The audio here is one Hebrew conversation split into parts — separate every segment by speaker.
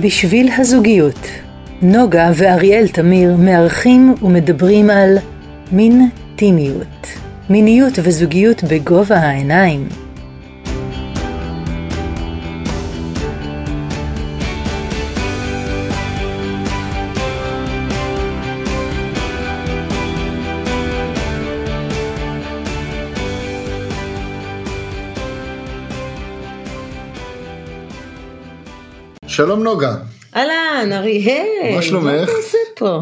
Speaker 1: בשביל הזוגיות, נוגה ואריאל תמיר מארחים ומדברים על מין טימיות, מיניות וזוגיות בגובה העיניים.
Speaker 2: שלום נוגה.
Speaker 3: אהלן, אריאל.
Speaker 2: מה שלומך? מה
Speaker 3: אתה עושה פה?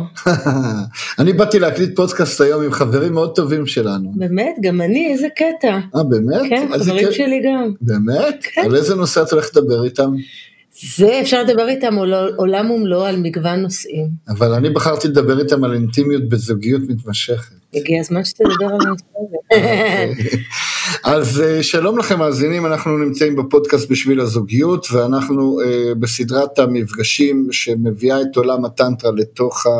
Speaker 2: אני באתי להקליט פודקאסט היום עם חברים מאוד טובים שלנו.
Speaker 3: באמת? גם אני? איזה קטע.
Speaker 2: אה, באמת?
Speaker 3: כן, חברים. שלי גם.
Speaker 2: באמת?
Speaker 3: כן.
Speaker 2: על איזה נושא את הולכת לדבר איתם?
Speaker 3: זה אפשר לדבר איתם עולם ומלואו על מגוון נושאים.
Speaker 2: אבל אני בחרתי לדבר איתם על אינטימיות בזוגיות מתמשכת.
Speaker 3: הגיע הזמן שתדבר על הנושא הזה.
Speaker 2: אז אה, שלום לכם מאזינים, אנחנו נמצאים בפודקאסט בשביל הזוגיות, ואנחנו uh, בסדרת המפגשים שמביאה את עולם הטנטרה לתוך ה...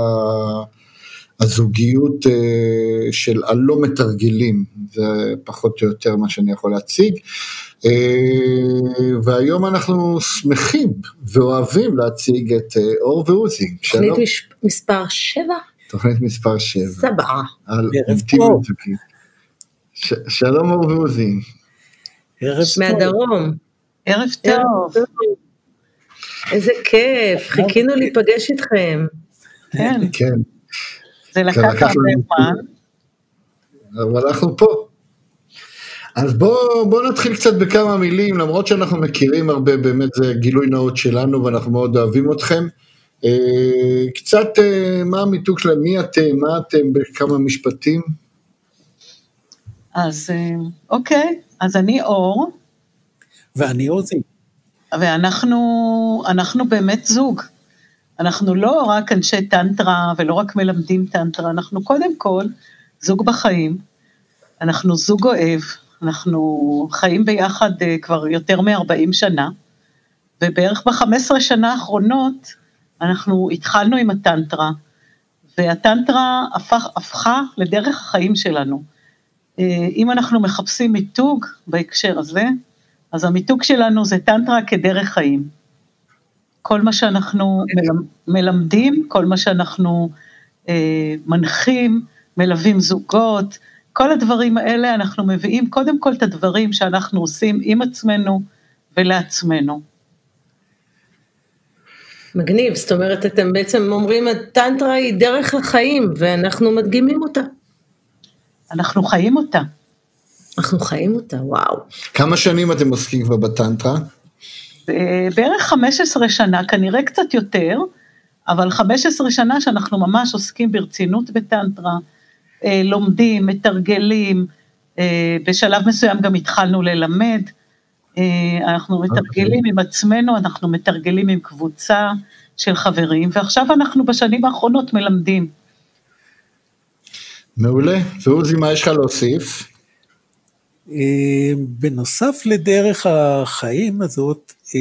Speaker 2: הזוגיות uh, של הלא מתרגלים, זה פחות או יותר מה שאני יכול להציג. Uh, והיום אנחנו שמחים ואוהבים להציג את uh, אור ועוזי.
Speaker 3: תוכנית מש... מספר 7?
Speaker 2: תוכנית מספר 7.
Speaker 3: סבעה.
Speaker 2: על. ש- שלום אור ועוזי.
Speaker 4: ערב טוב.
Speaker 3: מהדרום.
Speaker 4: ערב טוב.
Speaker 3: איזה כיף, חיכינו להיפגש איתכם.
Speaker 4: כן,
Speaker 2: כן,
Speaker 4: זה לקח הרבה זמן.
Speaker 2: אבל אנחנו פה. אז בואו בוא נתחיל קצת בכמה מילים, למרות שאנחנו מכירים הרבה, באמת זה גילוי נאות שלנו ואנחנו מאוד אוהבים אתכם. אה, קצת אה, מה המיתוג שלהם, מי אתם, מה אתם, בכמה משפטים.
Speaker 4: אז אה, אוקיי, אז אני אור,
Speaker 5: ואני עוזי.
Speaker 4: ואנחנו אנחנו באמת זוג. אנחנו לא רק אנשי טנטרה ולא רק מלמדים טנטרה, אנחנו קודם כל זוג בחיים, אנחנו זוג אוהב, אנחנו חיים ביחד אה, כבר יותר מ-40 שנה, ובערך ב-15 שנה האחרונות אנחנו התחלנו עם הטנטרה, והטנטרה הפך, הפכה לדרך החיים שלנו. אה, אם אנחנו מחפשים מיתוג בהקשר הזה, אז המיתוג שלנו זה טנטרה כדרך חיים. כל מה שאנחנו מלמ- מלמדים, כל מה שאנחנו אה, מנחים, מלווים זוגות, כל הדברים האלה אנחנו מביאים קודם כל את הדברים שאנחנו עושים עם עצמנו ולעצמנו.
Speaker 3: מגניב, זאת אומרת, אתם בעצם אומרים, הטנטרה היא דרך החיים, ואנחנו מדגימים אותה.
Speaker 4: אנחנו חיים אותה.
Speaker 3: אנחנו חיים אותה, וואו.
Speaker 2: כמה שנים אתם עוסקים כבר בטנטרה?
Speaker 4: בערך 15 שנה, כנראה קצת יותר, אבל 15 שנה שאנחנו ממש עוסקים ברצינות בטנטרה, לומדים, מתרגלים, אה, בשלב מסוים גם התחלנו ללמד, אה, אנחנו מתרגלים עם עצמנו, אנחנו מתרגלים עם קבוצה של חברים, ועכשיו אנחנו בשנים האחרונות מלמדים.
Speaker 2: מעולה. ועוזי, מה יש לך להוסיף?
Speaker 5: אה, בנוסף לדרך החיים הזאת, אה,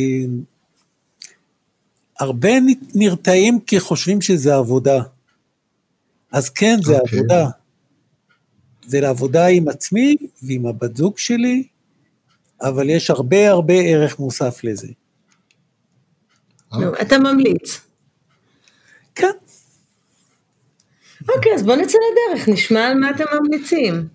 Speaker 5: הרבה נרתעים כי חושבים שזה עבודה. אז כן, זה
Speaker 2: אוקיי.
Speaker 5: עבודה. זה לעבודה עם עצמי ועם הבת זוג שלי, אבל יש הרבה הרבה ערך מוסף לזה.
Speaker 3: נו, אתה ממליץ.
Speaker 5: כן,
Speaker 3: אוקיי, אז בוא נצא לדרך, נשמע על מה אתם ממליצים.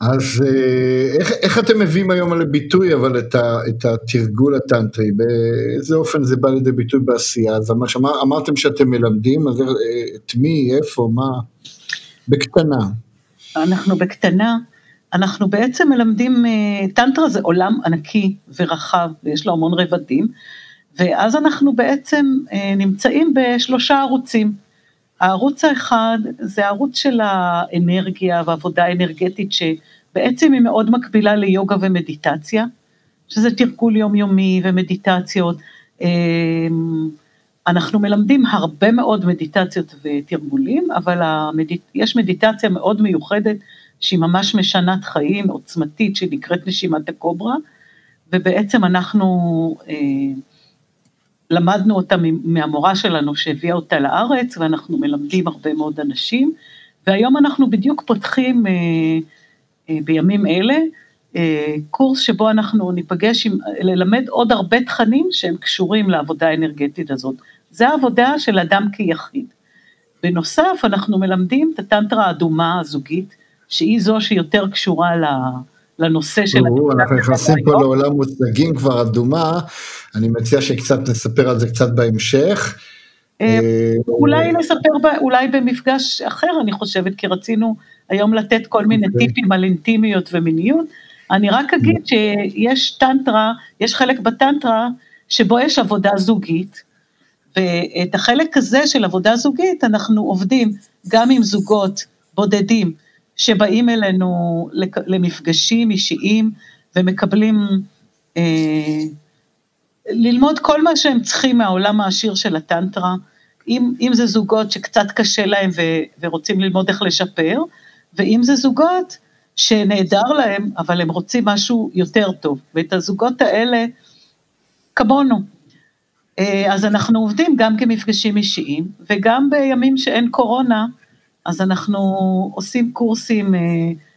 Speaker 2: אז אה, איך, איך אתם מביאים היום לביטוי אבל את, ה, את התרגול הטנטרי, באיזה אופן זה בא לידי ביטוי בעשייה? אז אמר, אמר, אמרתם שאתם מלמדים, אז אה, את מי, איפה, מה? בקטנה.
Speaker 4: אנחנו בקטנה, אנחנו בעצם מלמדים, אה, טנטרה זה עולם ענקי ורחב, ויש לו המון רבדים, ואז אנחנו בעצם אה, נמצאים בשלושה ערוצים. הערוץ האחד זה הערוץ של האנרגיה והעבודה האנרגטית, שבעצם היא מאוד מקבילה ליוגה ומדיטציה, שזה תרגול יומיומי ומדיטציות. אנחנו מלמדים הרבה מאוד מדיטציות ותרגולים, אבל המדיט... יש מדיטציה מאוד מיוחדת שהיא ממש משנת חיים, עוצמתית, שנקראת נשימת הקוברה, ובעצם אנחנו אה, למדנו אותה מהמורה שלנו שהביאה אותה לארץ, ואנחנו מלמדים הרבה מאוד אנשים, והיום אנחנו בדיוק פותחים אה, אה, בימים אלה אה, קורס שבו אנחנו ניפגש עם, ללמד עוד הרבה תכנים שהם קשורים לעבודה האנרגטית הזאת. זה העבודה של אדם כיחיד. בנוסף, אנחנו מלמדים את הטנטרה האדומה הזוגית, שהיא זו שיותר קשורה לנושא של...
Speaker 2: אנחנו נכנסים פה לעולם מושגים כבר אדומה, אני מציע שקצת נספר על זה קצת בהמשך.
Speaker 4: אה, אולי נספר, אולי במפגש אחר, אני חושבת, כי רצינו היום לתת כל מיני אוקיי. טיפים על אינטימיות ומיניות. אני רק אגיד שיש טנטרה, יש חלק בטנטרה שבו יש עבודה זוגית, ואת החלק הזה של עבודה זוגית אנחנו עובדים גם עם זוגות בודדים שבאים אלינו למפגשים אישיים ומקבלים, אה, ללמוד כל מה שהם צריכים מהעולם העשיר של הטנטרה, אם, אם זה זוגות שקצת קשה להם ו, ורוצים ללמוד איך לשפר, ואם זה זוגות שנהדר להם, אבל הם רוצים משהו יותר טוב. ואת הזוגות האלה, כמונו. אה, אז אנחנו עובדים גם כמפגשים אישיים, וגם בימים שאין קורונה, אז אנחנו עושים קורסים אה,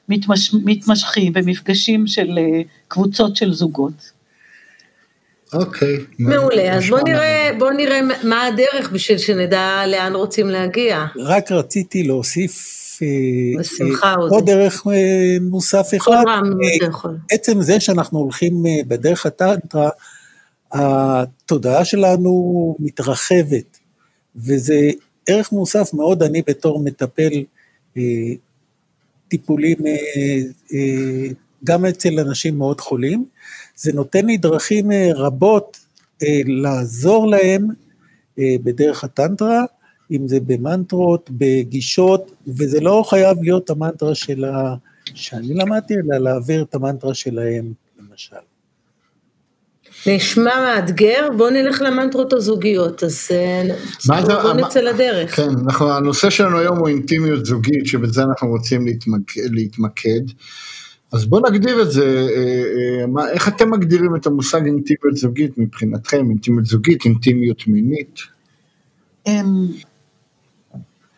Speaker 4: מתמש, מתמשכים ומפגשים של אה, קבוצות של זוגות.
Speaker 2: אוקיי.
Speaker 3: מעולה, אז בוא נראה, בוא נראה מה הדרך בשביל שנדע לאן רוצים להגיע.
Speaker 5: רק רציתי להוסיף
Speaker 3: בשמחה,
Speaker 5: עוד דרך מוסף אחד.
Speaker 3: כל פעם אתה יכול.
Speaker 5: עצם זה שאנחנו הולכים בדרך הטנטרה, התודעה שלנו מתרחבת, וזה ערך מוסף מאוד, אני בתור מטפל אה, טיפולים אה, אה, גם אצל אנשים מאוד חולים, זה נותן לי דרכים רבות לעזור להם בדרך הטנטרה, אם זה במנטרות, בגישות, וזה לא חייב להיות המנטרה של. שאני למדתי, אלא להעביר את המנטרה שלהם, למשל.
Speaker 3: נשמע מאתגר, בואו נלך למנטרות הזוגיות, אז בואו בוא נצא לדרך.
Speaker 2: כן, אנחנו, הנושא שלנו היום הוא אינטימיות זוגית, שבזה אנחנו רוצים להתמק, להתמקד. אז בואו נגדיר את זה, אה, אה, מה, איך אתם מגדירים את המושג אינטימיות זוגית מבחינתכם, אינטימיות זוגית, אינטימיות מינית?
Speaker 4: אמ,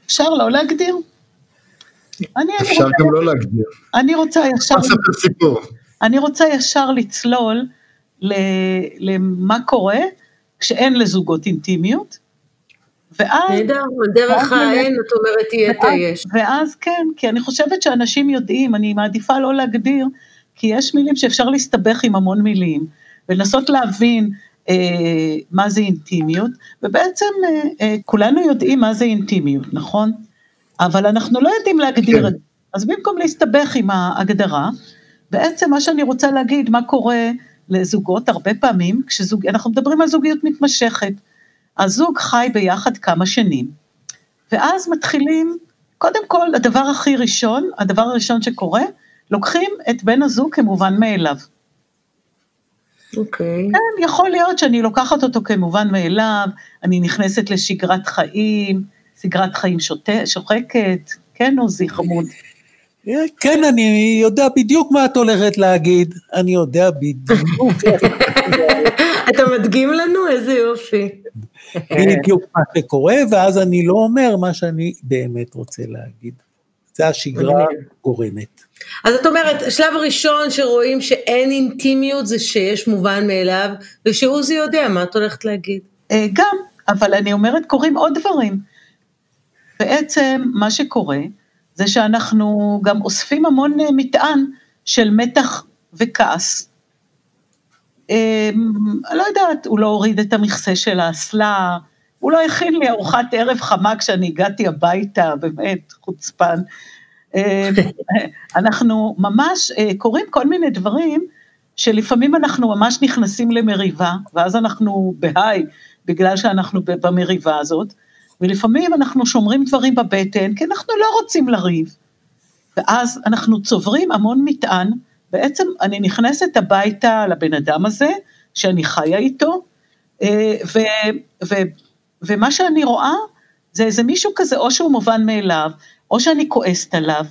Speaker 4: אפשר לא להגדיר?
Speaker 2: אפשר גם לא להגדיר.
Speaker 4: אני רוצה ישר... אני רוצה ישר לצלול למה קורה כשאין לזוגות אינטימיות.
Speaker 3: ואז... נהדר, דרך האין, את אומרת, תהיה את היש.
Speaker 4: ואז כן, כי אני חושבת שאנשים יודעים, אני מעדיפה לא להגדיר, כי יש מילים שאפשר להסתבך עם המון מילים, ולנסות להבין אה, מה זה אינטימיות, ובעצם אה, אה, כולנו יודעים מה זה אינטימיות, נכון? אבל אנחנו לא יודעים להגדיר כן. את זה. אז במקום להסתבך עם ההגדרה, בעצם מה שאני רוצה להגיד, מה קורה לזוגות הרבה פעמים, כשזוג, אנחנו מדברים על זוגיות מתמשכת. הזוג חי ביחד כמה שנים, ואז מתחילים, קודם כל, הדבר הכי ראשון, הדבר הראשון שקורה, לוקחים את בן הזוג כמובן מאליו.
Speaker 3: אוקיי. Okay.
Speaker 4: כן, יכול להיות שאני לוקחת אותו כמובן מאליו, אני נכנסת לשגרת חיים, שגרת חיים שוטה, שוחקת, כן עוזי חמוד.
Speaker 5: כן, אני יודע בדיוק מה את הולכת להגיד, אני יודע בדיוק.
Speaker 3: אתה מדגים לנו? איזה יופי.
Speaker 5: בדיוק מה שקורה, ואז אני לא אומר מה שאני באמת רוצה להגיד. זה השגרה גורמת.
Speaker 3: אז את אומרת, שלב ראשון שרואים שאין אינטימיות זה שיש מובן מאליו, ושעוזי יודע מה את הולכת להגיד.
Speaker 4: אה, גם, אבל אני אומרת, קורים עוד דברים. בעצם מה שקורה, זה שאנחנו גם אוספים המון אה, מטען של מתח וכעס. אמ, אני לא יודעת, הוא לא הוריד את המכסה של האסלה, הוא לא הכין לי ארוחת ערב חמה כשאני הגעתי הביתה, באמת, חוצפן. אמ, אנחנו ממש, אה, קורים כל מיני דברים שלפעמים אנחנו ממש נכנסים למריבה, ואז אנחנו בהיי, בגלל שאנחנו במריבה הזאת, ולפעמים אנחנו שומרים דברים בבטן, כי אנחנו לא רוצים לריב. ואז אנחנו צוברים המון מטען, בעצם אני נכנסת הביתה לבן אדם הזה, שאני חיה איתו, אה, ו, ו, ומה שאני רואה זה איזה מישהו כזה, או שהוא מובן מאליו, או שאני כועסת עליו.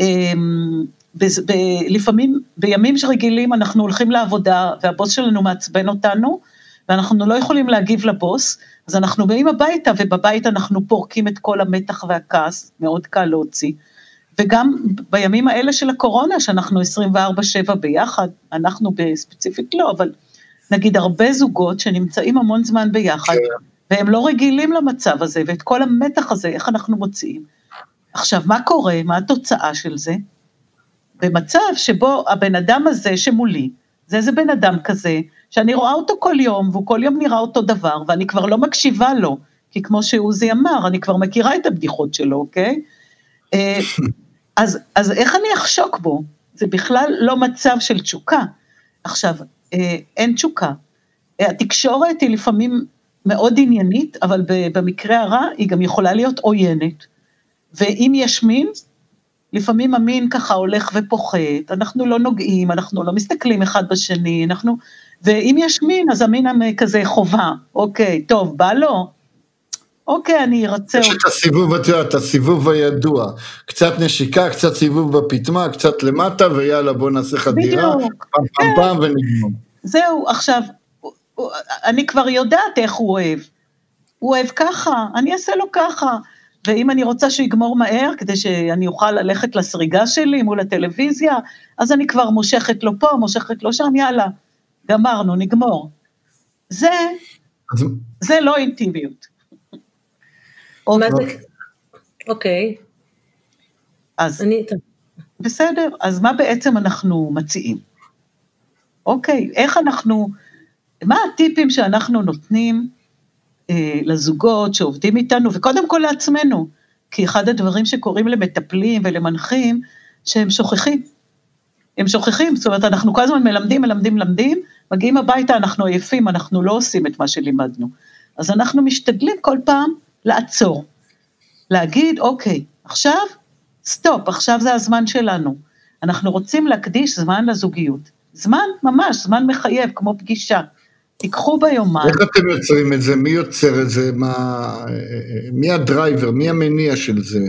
Speaker 4: אמ, ב, ב, לפעמים בימים רגילים אנחנו הולכים לעבודה והבוס שלנו מעצבן אותנו, ואנחנו לא יכולים להגיב לבוס, אז אנחנו באים הביתה, ובבית אנחנו פורקים את כל המתח והכעס, מאוד קל להוציא. וגם בימים האלה של הקורונה, שאנחנו 24-7 ביחד, אנחנו בספציפית לא, אבל נגיד הרבה זוגות שנמצאים המון זמן ביחד,
Speaker 2: כן.
Speaker 4: והם לא רגילים למצב הזה, ואת כל המתח הזה, איך אנחנו מוציאים. עכשיו, מה קורה, מה התוצאה של זה? במצב שבו הבן אדם הזה שמולי, זה איזה בן אדם כזה, שאני רואה אותו כל יום, והוא כל יום נראה אותו דבר, ואני כבר לא מקשיבה לו, כי כמו שעוזי אמר, אני כבר מכירה את הבדיחות שלו, אוקיי? אה, אז, אז איך אני אחשוק בו? זה בכלל לא מצב של תשוקה. עכשיו, אה, אין תשוקה. אה, התקשורת היא לפעמים מאוד עניינית, אבל במקרה הרע היא גם יכולה להיות עוינת. ואם יש מין, לפעמים המין ככה הולך ופוחת, אנחנו לא נוגעים, אנחנו לא מסתכלים אחד בשני, אנחנו... ואם יש מין, אז המין כזה חובה, אוקיי, טוב, בא לו, אוקיי, אני ארצה...
Speaker 2: יש את הסיבוב, את יודעת, הסיבוב הידוע. קצת נשיקה, קצת סיבוב בפטמה, קצת למטה, ויאללה, בוא נעשה חדירה,
Speaker 4: בדיוק.
Speaker 2: פעם פעם
Speaker 4: כן.
Speaker 2: פעם ונגמר.
Speaker 4: זהו, עכשיו, אני כבר יודעת איך הוא אוהב. הוא אוהב ככה, אני אעשה לו ככה. ואם אני רוצה שהוא יגמור מהר, כדי שאני אוכל ללכת לסריגה שלי מול הטלוויזיה, אז אני כבר מושכת לו פה, מושכת לו שם, יאללה, גמרנו, נגמור. זה,
Speaker 2: אז
Speaker 4: זה לא אינטימיות. אוקיי?
Speaker 3: אוקיי,
Speaker 4: אז
Speaker 3: אני...
Speaker 4: בסדר, אז מה בעצם אנחנו מציעים? אוקיי, איך אנחנו, מה הטיפים שאנחנו נותנים אה, לזוגות שעובדים איתנו, וקודם כל לעצמנו, כי אחד הדברים שקורים למטפלים ולמנחים, שהם שוכחים. הם שוכחים, זאת אומרת, אנחנו כל הזמן מלמדים, מלמדים, מלמדים, מגיעים הביתה, אנחנו עייפים, אנחנו לא עושים את מה שלימדנו. אז אנחנו משתדלים כל פעם לעצור, להגיד, אוקיי, עכשיו, stop, עכשיו זה הזמן שלנו. אנחנו רוצים להקדיש זמן לזוגיות. זמן ממש, זמן מחייב, כמו פגישה. תיקחו ביומן,
Speaker 2: איך אתם יוצרים את זה? מי יוצר את זה? מה... מי ה driver? מי המניע של זה?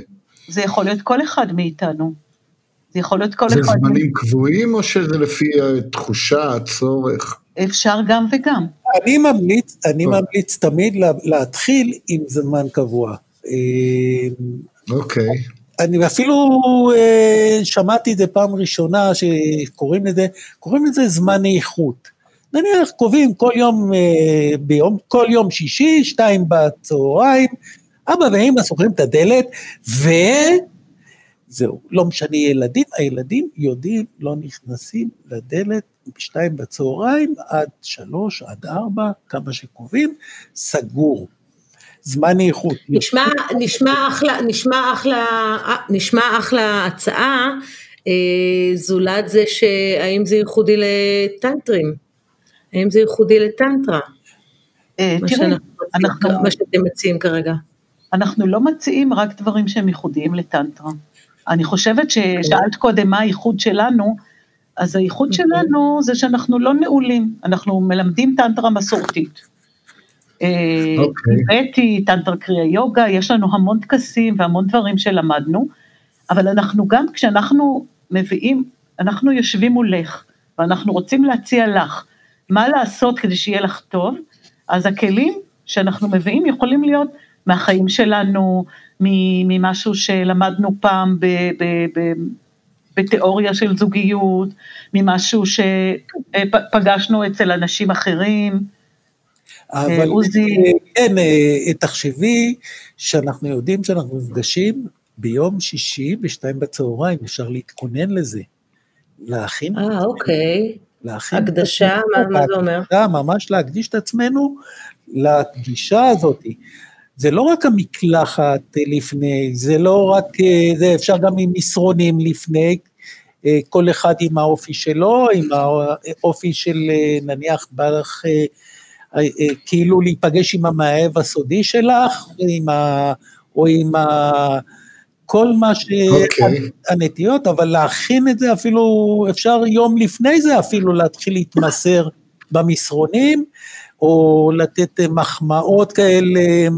Speaker 4: זה יכול להיות כל אחד מאיתנו. זה יכול להיות כל
Speaker 2: זה
Speaker 4: אחד,
Speaker 2: זמנים קבועים או שזה לפי התחושה, הצורך?
Speaker 4: אפשר גם וגם.
Speaker 5: אני ממליץ, אני
Speaker 2: טוב.
Speaker 5: ממליץ תמיד לה- להתחיל עם זמן קבוע. אה,
Speaker 2: אוקיי.
Speaker 5: אני אפילו אה, שמעתי את זה פעם ראשונה שקוראים לזה, קוראים לזה זמן איכות. נניח קובעים כל יום, אה, ביום, כל יום שישי, שתיים בצהריים, אבא ואמא סוגרים את הדלת, וזהו, לא משנה ילדים, הילדים יודעים, לא נכנסים לדלת בשתיים בצהריים עד שלוש, עד ארבע, כמה שקובעים, סגור. זמן איכות.
Speaker 3: נשמע, נשמע אחלה, נשמע אחלה, נשמע אחלה הצעה, אה, זולת זה שהאם זה ייחודי לטנטרים? האם זה ייחודי לטנטרה?
Speaker 4: אה,
Speaker 3: מה
Speaker 4: תראי,
Speaker 3: שאנחנו
Speaker 4: אנחנו-
Speaker 3: מה שאתם מציעים כרגע.
Speaker 4: אנחנו לא מציעים רק דברים שהם ייחודיים לטנטרה. אני חושבת ששאלת קודם מה הייחוד שלנו, אז הייחוד שלנו זה שאנחנו לא נעולים, אנחנו מלמדים טנטרה מסורתית. אה,
Speaker 2: אוקיי.
Speaker 4: טנטרה קריאה יוגה, יש לנו המון טקסים והמון דברים שלמדנו, אבל אנחנו גם כשאנחנו מביאים, אנחנו יושבים מולך, ואנחנו רוצים להציע לך מה לעשות כדי שיהיה לך טוב, אז הכלים שאנחנו מביאים יכולים להיות מהחיים שלנו, ממשהו שלמדנו פעם ב- ב- ב- בתיאוריה של זוגיות, ממשהו שפגשנו אצל אנשים אחרים.
Speaker 5: אבל
Speaker 4: עוזי.
Speaker 5: אה, כן, אה, תחשבי שאנחנו יודעים שאנחנו נפגשים ביום שישי בשתיים בצהריים, אפשר להתכונן לזה. להכין,
Speaker 3: אה, אוקיי.
Speaker 5: להכין
Speaker 3: הקדשה, מה- מה זה אומר?
Speaker 5: הקדשה, ממש להקדיש את עצמנו לפגישה הזאת. זה לא רק המקלחת לפני, זה לא רק, אה, זה אפשר גם עם מסרונים לפני, אה, כל אחד עם האופי שלו, עם האופי של אה, נניח אה, אה, כאילו להיפגש עם המאהב הסודי שלך, עם ה, או עם ה... כל מה ש...
Speaker 2: אוקיי.
Speaker 5: הנטיות, אבל להכין את זה אפילו, אפשר יום לפני זה אפילו להתחיל להתמסר במסרונים, או לתת מחמאות כאלה,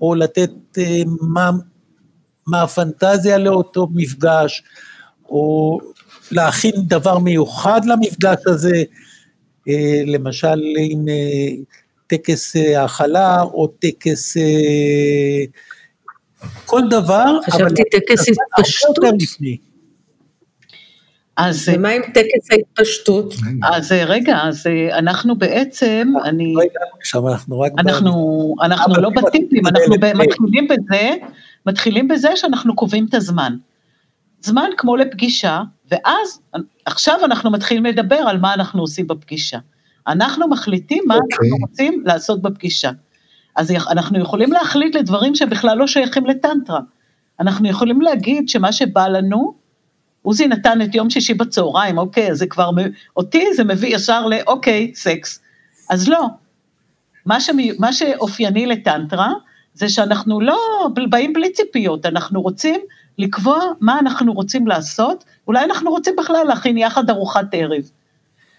Speaker 5: או לתת אה, מה, מה הפנטזיה לאותו מפגש, או להכין דבר מיוחד למפגש הזה, אה, למשל עם אה, טקס האכלה, או טקס כל דבר,
Speaker 3: חשבתי טקס התפשטות.
Speaker 4: אז,
Speaker 3: ומה עם טקס ההתפשטות?
Speaker 4: אז רגע, אז אנחנו בעצם, אני,
Speaker 5: לא הגענו לשם, אנחנו רק...
Speaker 4: אנחנו, אנחנו לא בטיפים, אנחנו מתחילים בזה, מתחילים בזה שאנחנו קובעים את הזמן. זמן כמו לפגישה, ואז עכשיו אנחנו מתחילים לדבר על מה אנחנו עושים בפגישה. אנחנו מחליטים מה
Speaker 2: אוקיי.
Speaker 4: אנחנו רוצים לעשות בפגישה. אז אנחנו יכולים להחליט לדברים שבכלל לא שייכים לטנטרה. אנחנו יכולים להגיד שמה שבא לנו, עוזי נתן את יום שישי בצהריים, אוקיי, זה כבר, אותי זה מביא ישר לאוקיי, סקס. אז לא, מה, שמי, מה שאופייני לטנטרה, זה שאנחנו לא באים בלי ציפיות, אנחנו רוצים לקבוע מה אנחנו רוצים לעשות, אולי אנחנו רוצים בכלל להכין יחד ארוחת ערב.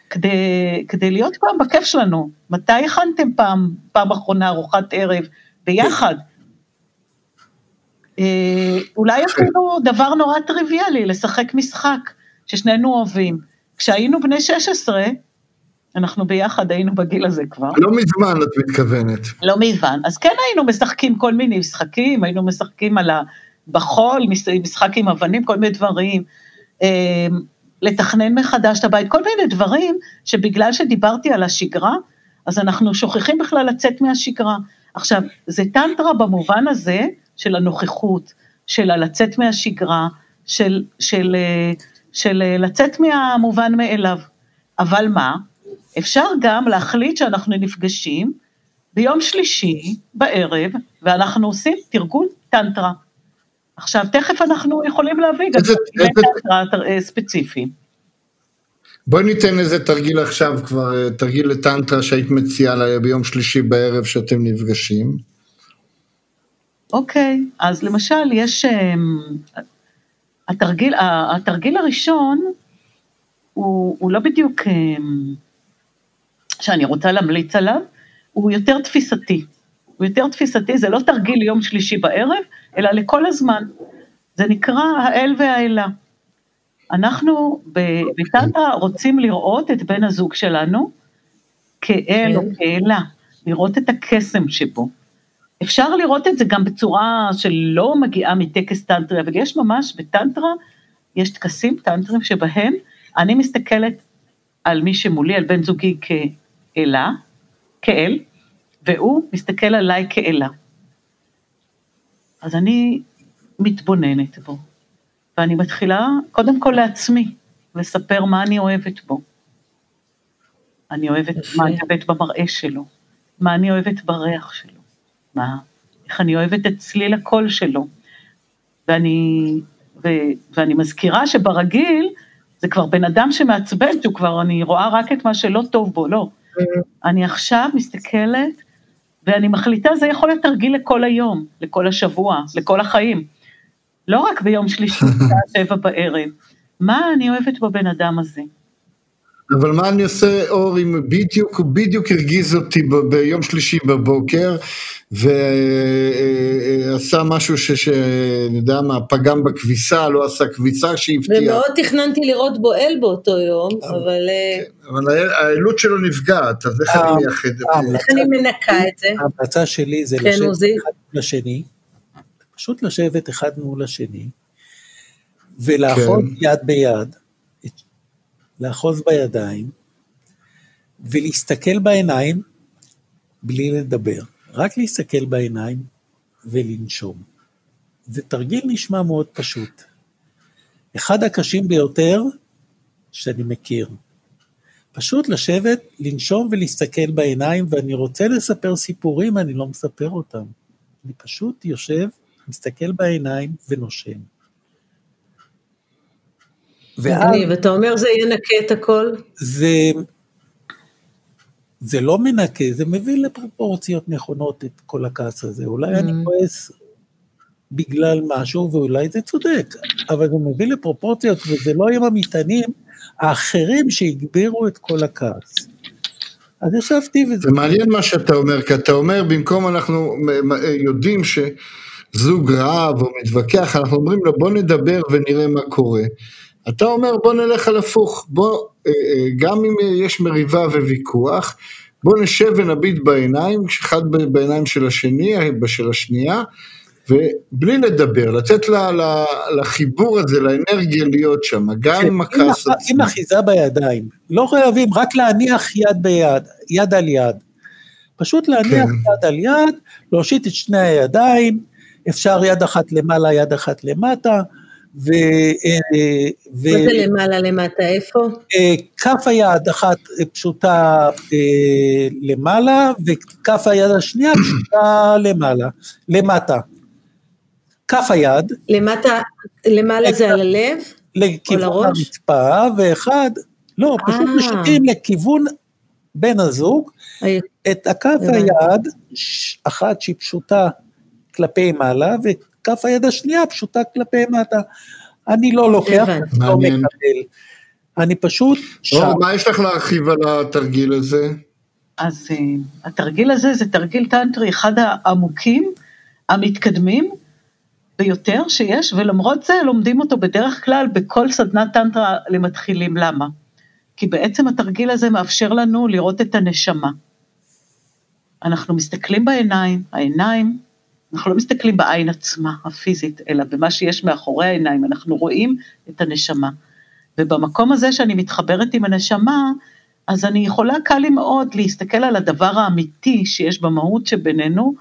Speaker 4: כדי, כדי להיות פעם בכיף שלנו. מתי הכנתם פעם, פעם אחרונה ארוחת ערב ביחד? אה, אולי אפילו דבר נורא טריוויאלי, לשחק משחק ששנינו אוהבים. כשהיינו בני 16, אנחנו ביחד היינו בגיל הזה כבר.
Speaker 2: לא מזמן את מתכוונת.
Speaker 4: לא מזמן. אז כן היינו משחקים כל מיני משחקים, היינו משחקים על ה... בחול, מש- משחק עם אבנים, כל מיני דברים. אה, לתכנן מחדש את הבית, כל מיני דברים שבגלל שדיברתי על השגרה, אז אנחנו שוכחים בכלל לצאת מהשגרה. עכשיו, זה טנטרה במובן הזה של הנוכחות, של הלצאת מהשגרה, של, של, אה, של אה, לצאת מהמובן מאליו. אבל מה? אפשר גם להחליט שאנחנו נפגשים ביום שלישי בערב, ואנחנו עושים תרגול טנטרה. עכשיו, תכף אנחנו יכולים להביא גם טנטרה אה, ספציפיים.
Speaker 2: בואי ניתן איזה תרגיל עכשיו כבר, תרגיל לטנטרה שהיית מציעה ביום שלישי בערב שאתם נפגשים.
Speaker 4: אוקיי, אז למשל יש, אמ, התרגיל, התרגיל הראשון הוא, הוא לא בדיוק אמ, שאני רוצה להמליץ עליו, הוא יותר תפיסתי. הוא יותר תפיסתי, זה לא תרגיל יום שלישי בערב, אלא לכל הזמן. זה נקרא האל והאלה. אנחנו ב- בטנטרה רוצים לראות את בן הזוג שלנו כאל או כאלה, לראות את הקסם שבו. אפשר לראות את זה גם בצורה שלא מגיעה מטקס טנטרי, אבל יש ממש בטנטרה, יש טקסים טנטרים שבהם אני מסתכלת על מי שמולי, על בן זוגי כאלה, כאל, והוא מסתכל עליי כאלה. אז אני מתבוננת בו, ואני מתחילה קודם כל לעצמי, לספר מה אני אוהבת בו. אני אוהבת,
Speaker 3: יפה.
Speaker 4: מה אני אוהבת במראה שלו, מה אני אוהבת בריח שלו, מה, איך אני אוהבת את צליל הקול שלו. ואני, ו, ואני מזכירה שברגיל, זה כבר בן אדם שמעצבן, שהוא כבר, אני רואה רק את מה שלא טוב בו, לא. אני עכשיו מסתכלת, ואני מחליטה, זה יכול להיות תרגיל לכל היום, לכל השבוע, לכל החיים. לא רק ביום שלישי, בשעה שבע בערב. מה אני אוהבת בבן אדם הזה?
Speaker 2: אבל מה אני עושה, אור, אם בדיוק, הוא בדיוק הרגיז אותי ב- ביום שלישי בבוקר, ועשה משהו ש... ש- אני יודע מה, פגם בכביסה, לא עשה כביסה שהבטיח,
Speaker 3: ומאוד תכננתי לראות בו אל באותו יום, אבל אה,
Speaker 2: אבל ה- העלות שלו נפגעת, אז איך
Speaker 5: אה,
Speaker 2: אני מייחד את
Speaker 5: אה,
Speaker 2: זה?
Speaker 3: איך אני מנקה את זה?
Speaker 5: ההמלצה שלי זה
Speaker 3: כן,
Speaker 5: לשבת. אחד מול השני, פשוט לשבת אחד מול השני, ולאחוז
Speaker 2: כן.
Speaker 5: יד ביד, לאחוז בידיים, ולהסתכל בעיניים בלי לדבר, רק להסתכל בעיניים ולנשום. זה תרגיל נשמע מאוד פשוט. אחד הקשים ביותר שאני מכיר. פשוט לשבת, לנשום ולהסתכל בעיניים, ואני רוצה לספר סיפורים, אני לא מספר אותם. אני פשוט יושב, מסתכל בעיניים ונושם. ואז
Speaker 3: מגניב, אתה אומר זה ינקה את הכל?
Speaker 5: זה, זה לא מנקה, זה מביא לפרופורציות נכונות את כל הכעס הזה. אולי אני
Speaker 3: Mm.
Speaker 5: כועס בגלל משהו, ואולי זה צודק, אבל זה מביא לפרופורציות, וזה לא עם המטענים האחרים שהגבירו את כל הכעס. אז ישבתי וזה...
Speaker 2: זה מעניין מה שאתה אומר, כי אתה אומר, במקום אנחנו יודעים שזוג רב או מתווכח, אנחנו אומרים לו בוא נדבר ונראה מה קורה. אתה אומר בוא נלך על הפוך, בוא, אה, אה, גם אם יש מריבה וויכוח, בוא נשב ונביט בעיניים, אחד בעיניים של השני, של השנייה, ובלי לדבר, לתת לה, לה, לחיבור הזה, לאנרגיה להיות שם, גם עם הכעס
Speaker 5: עם
Speaker 2: עצמו.
Speaker 5: אחיזה בידיים. לא חייבים רק להניח יד ביד, יד על יד. פשוט להניח
Speaker 2: כן.
Speaker 5: יד על יד, להושיט את שני הידיים, אפשר יד אחת למעלה, יד אחת למטה, ו... אה, ו...
Speaker 3: מה זה למעלה למטה, איפה?
Speaker 5: אה, כף היד אחת פשוטה אה, למעלה, וכף היד השנייה פשוטה למעלה, למטה. כף היד
Speaker 3: למטה, למעלה זה על הלב?
Speaker 5: לכיוון? הרצפה, ואחד, לא, פשוט. משיתים לכיוון בן הזוג, את הכף. היד, אחת שהיא פשוטה כלפי מעלה, וכף היד השנייה פשוטה כלפי מטה. אני לא לוקח. אני לא. מקבל. אני פשוט שם.
Speaker 2: אור, מה יש לך להרחיב על התרגיל הזה?
Speaker 4: אז uh, התרגיל הזה זה תרגיל טנטרי אחד העמוקים, המתקדמים ביותר שיש, ולמרות זה לומדים אותו בדרך כלל בכל סדנת טנטרה למתחילים. למה? כי בעצם התרגיל הזה מאפשר לנו לראות את הנשמה. אנחנו מסתכלים בעיניים, העיניים, אנחנו לא מסתכלים בעין עצמה, הפיזית, אלא במה שיש מאחורי העיניים, אנחנו רואים את הנשמה. ובמקום הזה שאני מתחברת עם הנשמה, אז אני יכולה קל לי מאוד להסתכל על הדבר האמיתי שיש במהות שבינינו,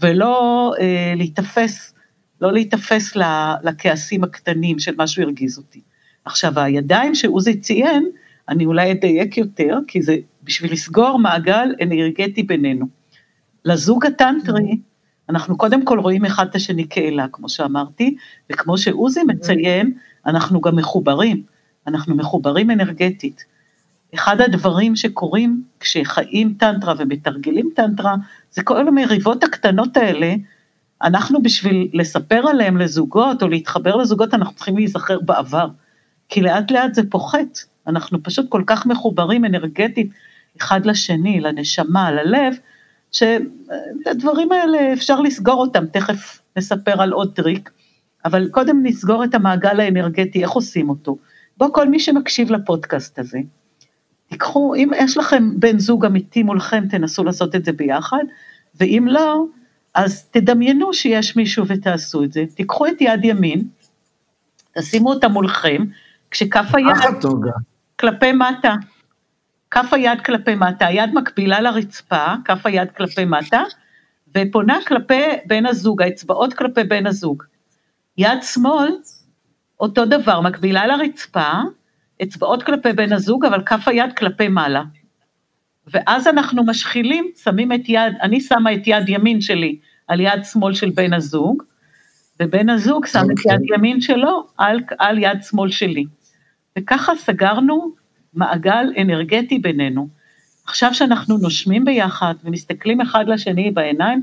Speaker 4: ולא אה, להיתפס, לא להיתפס לכעסים הקטנים של משהו הרגיז אותי. עכשיו, הידיים שעוזי ציין, אני אולי אדייק יותר, כי זה בשביל לסגור מעגל אנרגטי בינינו. לזוג הטנטרי, אנחנו קודם כל רואים אחד את השני כאלה, כמו שאמרתי, וכמו שעוזי מציין, אנחנו גם מחוברים, אנחנו מחוברים אנרגטית. אחד הדברים שקורים כשחיים טנטרה ומתרגלים טנטרה, זה כל המריבות הקטנות האלה, אנחנו בשביל לספר עליהם לזוגות או להתחבר לזוגות, אנחנו צריכים להיזכר בעבר. כי לאט לאט זה פוחת, אנחנו פשוט כל כך מחוברים אנרגטית אחד לשני, לנשמה, ללב, שהדברים האלה אפשר לסגור אותם, תכף נספר על עוד טריק, אבל קודם נסגור את המעגל האנרגטי, איך עושים אותו. בוא, כל מי שמקשיב לפודקאסט הזה, תיקחו, אם יש לכם בן זוג אמיתי מולכם, תנסו לעשות את זה ביחד, ואם לא, אז תדמיינו שיש מישהו ותעשו את זה. תיקחו את יד ימין, תשימו אותה מולכם, כשכף היד. כלפי מטה. כף היד כלפי מטה, היד מקבילה לרצפה, כף היד כלפי מטה, ופונה כלפי בן הזוג, האצבעות כלפי בן הזוג. יד שמאל, אותו דבר, מקבילה לרצפה, אצבעות כלפי בן הזוג, אבל כף היד כלפי מעלה. ואז אנחנו משחילים, שמים את יד, אני שמה את יד ימין שלי על יד שמאל של בן הזוג, ובן הזוג שם את
Speaker 2: אוקיי.
Speaker 4: יד ימין שלו על, על יד שמאל שלי. וככה סגרנו מעגל אנרגטי בינינו. עכשיו שאנחנו נושמים ביחד ומסתכלים אחד לשני בעיניים,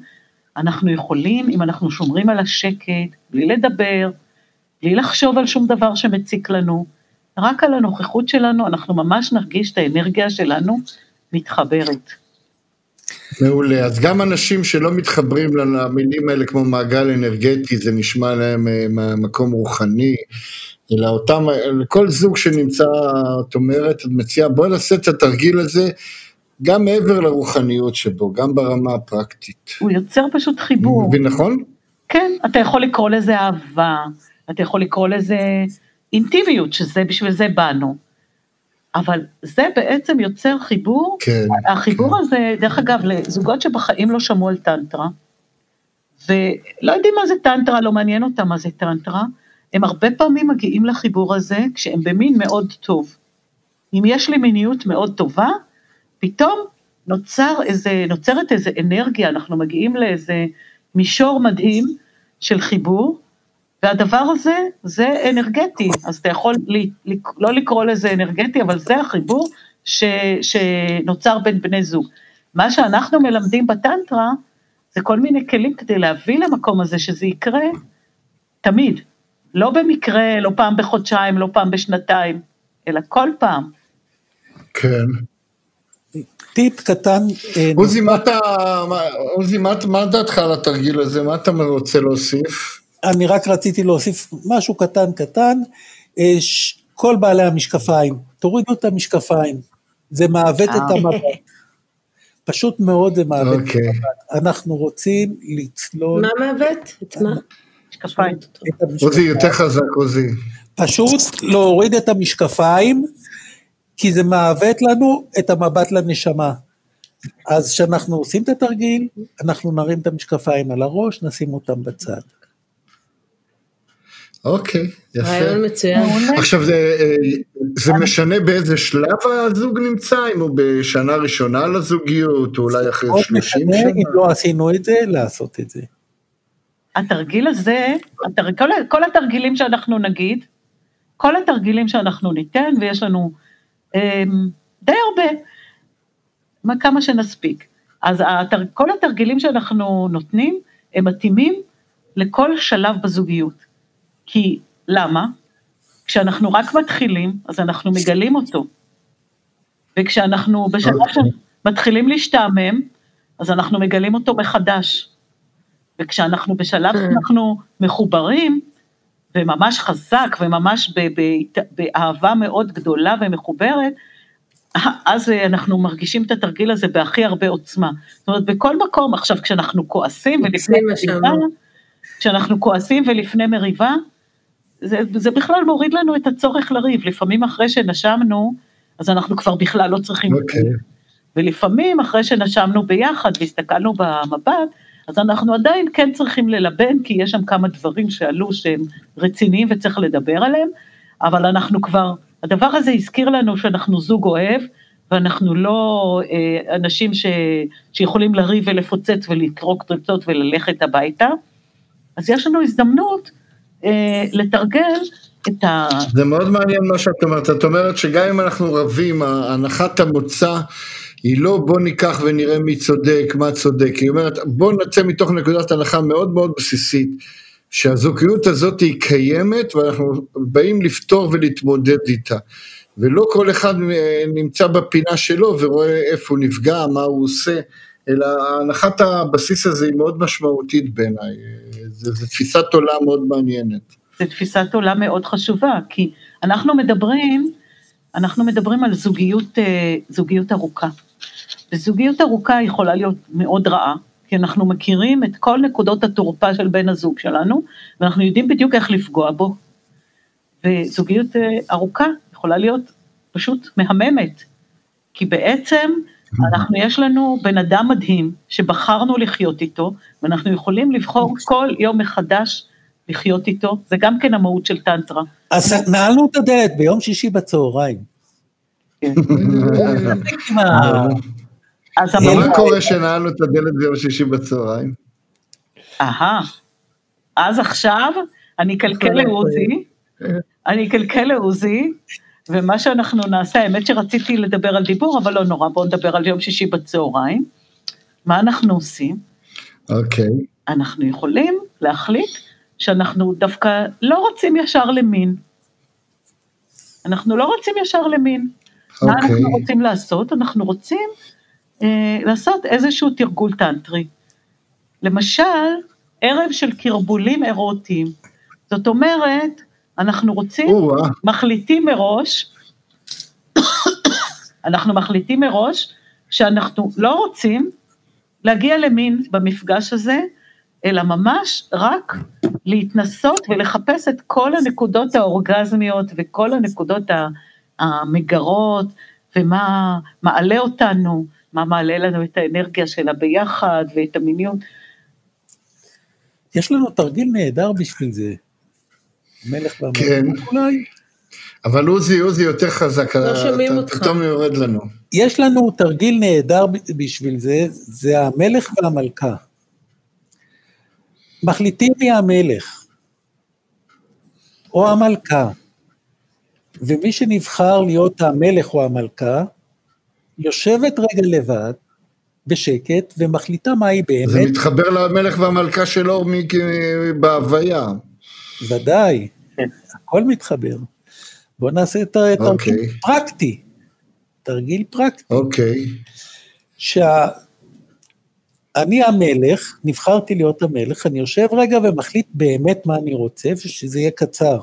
Speaker 4: אנחנו יכולים, אם אנחנו שומרים על השקט, בלי לדבר, בלי לחשוב על שום דבר שמציק לנו, רק על הנוכחות שלנו, אנחנו ממש נרגיש את האנרגיה שלנו מתחברת.
Speaker 2: מעולה, אז גם אנשים שלא מתחברים למילים האלה כמו מעגל אנרגטי, זה נשמע להם אה, מהמקום רוחני, אלא אותם, כל זוג שנמצא, את אומרת, את מציעה, בואי נעשה את התרגיל הזה גם מעבר לרוחניות שבו, גם ברמה הפרקטית.
Speaker 4: הוא יוצר פשוט
Speaker 2: אני
Speaker 4: חיבור.
Speaker 2: מבין נכון?
Speaker 4: כן, אתה יכול לקרוא לזה אהבה, אתה יכול לקרוא לזה אינטימיות, שזה בשביל זה באנו. אבל זה בעצם יוצר חיבור,
Speaker 2: כן.
Speaker 4: החיבור הזה, דרך אגב, לזוגות שבחיים לא שמעו על טנטרה, ולא יודעים מה זה טנטרה, לא מעניין אותם מה זה טנטרה, הם הרבה פעמים מגיעים לחיבור הזה כשהם במין מאוד טוב. אם יש לי מיניות מאוד טובה, פתאום נוצר איזה, נוצרת איזה אנרגיה, אנחנו מגיעים לאיזה מישור מדהים של חיבור, והדבר הזה, זה אנרגטי, אז אתה יכול לי, לי, לא לקרוא לזה אנרגטי, אבל זה החיבור ש, שנוצר בין בני זוג. מה שאנחנו מלמדים בטנטרה, זה כל מיני כלים כדי להביא למקום הזה שזה יקרה תמיד. לא במקרה, לא פעם בחודשיים, לא פעם בשנתיים, אלא כל פעם.
Speaker 2: כן.
Speaker 5: טיפ קטן, אה,
Speaker 2: עוזי, מה אתה, מה- עוזי, מה, מה דעתך על התרגיל הזה? מה אתה רוצה להוסיף?
Speaker 5: אני רק רציתי להוסיף משהו קטן קטן, אה, ש- כל בעלי המשקפיים, תורידו את המשקפיים, זה מעוות את
Speaker 4: אה.
Speaker 5: המבט. פשוט מאוד זה מעוות.
Speaker 2: אוקיי.
Speaker 5: אנחנו רוצים לצלול
Speaker 3: מה מעוות? את מה?
Speaker 4: משקפיים.
Speaker 2: עוזי, יותר חזק, עוזי.
Speaker 5: פשוט להוריד את המשקפיים, כי זה מעוות לנו את המבט לנשמה. אז כשאנחנו עושים את התרגיל, אנחנו נרים את המשקפיים על הראש, נשים אותם בצד.
Speaker 2: אוקיי, יפה.
Speaker 3: רעיון מצוין.
Speaker 2: עכשיו, זה, אה, זה משנה באיזה שלב הזוג נמצא? אם הוא בשנה ראשונה לזוגיות, או אולי אחרי
Speaker 5: מאוד
Speaker 2: 30
Speaker 5: משנה,
Speaker 2: שנה?
Speaker 5: אם לא עשינו את זה, לעשות את זה.
Speaker 4: התרגיל הזה, התר... כל, כל התרגילים שאנחנו נגיד, כל התרגילים שאנחנו ניתן, ויש לנו אמ, די הרבה, מה, כמה שנספיק. אז התר... כל התרגילים שאנחנו נותנים, הם מתאימים לכל שלב בזוגיות. כי למה? כשאנחנו רק מתחילים, אז אנחנו מגלים אותו. וכשאנחנו בשלב
Speaker 2: אוקיי.
Speaker 4: שמתחילים להשתעמם, אז אנחנו מגלים אותו מחדש. וכשאנחנו בשלב שאנחנו מחוברים, וממש חזק, וממש ב- ב- באהבה מאוד גדולה ומחוברת, אז אנחנו מרגישים את התרגיל הזה בהכי הרבה עוצמה. זאת אומרת, בכל מקום, עכשיו, כשאנחנו כועסים ולפני מריבה. כשאנחנו כועסים ולפני מריבה, זה, זה בכלל מוריד לנו את הצורך לריב. לפעמים אחרי שנשמנו, אז אנחנו כבר בכלל לא צריכים
Speaker 2: אוקיי.
Speaker 4: לריב. ולפעמים אחרי שנשמנו ביחד והסתכלנו במבט, אז אנחנו עדיין כן צריכים ללבן, כי יש שם כמה דברים שעלו שהם רציניים וצריך לדבר עליהם, אבל אנחנו כבר, הדבר הזה הזכיר לנו שאנחנו זוג אוהב, ואנחנו לא אה, אנשים ש, שיכולים לריב ולפוצץ ולקרוק פרצות וללכת הביתה, אז יש לנו הזדמנות אה, לתרגל את ה...
Speaker 2: זה מאוד מעניין מה שאת אומרת. את אומרת שגם אם אנחנו רבים, הנחת המוצא היא לא בוא ניקח ונראה מי צודק, מה צודק. היא אומרת בוא נצא מתוך נקודת הנחה מאוד מאוד בסיסית, שהזוגיות הזאת היא קיימת ואנחנו באים לפתור ולהתמודד איתה. ולא כל אחד אה, נמצא בפינה שלו ורואה איפה הוא נפגע, מה הוא עושה, אלא הנחת הבסיס הזה היא מאוד משמעותית בעיניי. זו תפיסת עולם מאוד מעניינת.
Speaker 4: זו תפיסת עולם מאוד חשובה, כי אנחנו מדברים, אנחנו מדברים על זוגיות, אה, זוגיות ארוכה. וזוגיות ארוכה יכולה להיות מאוד רעה, כי אנחנו מכירים את כל נקודות התורפה של בן הזוג שלנו, ואנחנו יודעים בדיוק איך לפגוע בו. וזוגיות אה, ארוכה יכולה להיות פשוט מהממת, כי בעצם אנחנו, יש לנו בן אדם מדהים שבחרנו לחיות איתו, ואנחנו יכולים לבחור כל יום מחדש לחיות איתו, זה גם כן המהות של טנטרה.
Speaker 5: אז נעלנו את הדלת ביום שישי בצהריים.
Speaker 4: אז
Speaker 2: מה קורה שנעלנו את הדלת ביום שישי בצהריים?
Speaker 4: אהה, אז עכשיו אני אקלקל לעוזי, אני אקלקל לעוזי, ומה שאנחנו נעשה, האמת שרציתי לדבר על דיבור, אבל לא נורא, בואו נדבר על יום שישי בצהריים. מה אנחנו עושים?
Speaker 2: אוקיי.
Speaker 4: אנחנו יכולים להחליט שאנחנו דווקא לא רוצים ישר למין. אנחנו לא רוצים ישר למין. מה
Speaker 2: אוקיי.
Speaker 4: אנחנו רוצים לעשות? אנחנו רוצים אה, לעשות איזשהו תרגול טנטרי. למשל, ערב של קרבולים אירוטיים. זאת אומרת, אנחנו רוצים,
Speaker 2: או-אה.
Speaker 4: מחליטים מראש, אנחנו מחליטים מראש שאנחנו לא רוצים להגיע למין במפגש הזה, אלא ממש רק להתנסות ולחפש את כל הנקודות האורגזמיות וכל הנקודות המגרות, ומה מעלה אותנו, מה מעלה לנו את האנרגיה של הביחד ואת המיניות.
Speaker 5: יש לנו תרגיל נהדר בשביל זה. מלך והמלכה
Speaker 2: כן.
Speaker 5: אולי.
Speaker 2: אבל עוזי, עוזי יותר חזק.
Speaker 3: לא שומעים
Speaker 2: אתה
Speaker 3: אותך.
Speaker 2: פתאום יורד לנו.
Speaker 5: יש לנו תרגיל נהדר בשביל זה, זה המלך והמלכה. מחליטים מי המלך, או המלכה, ומי שנבחר להיות המלך או המלכה, יושבת רגע לבד, בשקט, ומחליטה מה היא
Speaker 2: זה
Speaker 5: באמת,
Speaker 2: מתחבר למלך והמלכה של אורמי בהוויה.
Speaker 5: ודאי, הכל מתחבר. בואו נעשה את התרגיל
Speaker 2: אוקיי.
Speaker 5: פרקטי, תרגיל פרקטי.
Speaker 2: אוקיי.
Speaker 5: שאני המלך, נבחרתי להיות המלך, אני יושב רגע ומחליט באמת מה אני רוצה, ושזה יהיה קצר.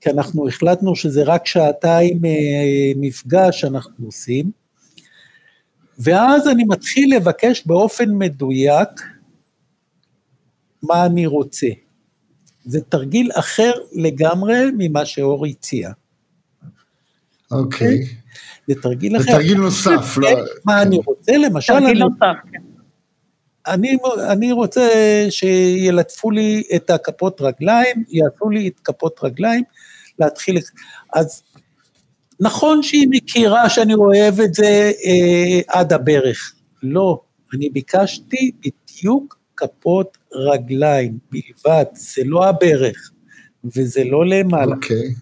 Speaker 5: כי אנחנו החלטנו שזה רק שעתיים אה, מפגש שאנחנו עושים. ואז אני מתחיל לבקש באופן מדויק מה אני רוצה. זה תרגיל אחר לגמרי ממה שאור הציע.
Speaker 2: אוקיי.
Speaker 5: זה תרגיל
Speaker 2: זה
Speaker 5: אחר.
Speaker 2: תרגיל נוסף, לא...
Speaker 5: מה אני רוצה, למשל, אני,
Speaker 4: תרגיל נוסף, כן.
Speaker 5: אני, אני רוצה שילטפו לי את הכפות רגליים, יעשו לי את כפות רגליים, להתחיל... אז נכון שהיא מכירה שאני אוהב את זה אה, עד הברך. לא, אני ביקשתי בדיוק כפות רגליים בלבד, זה לא הברך, וזה לא למעלה.
Speaker 2: אוקיי.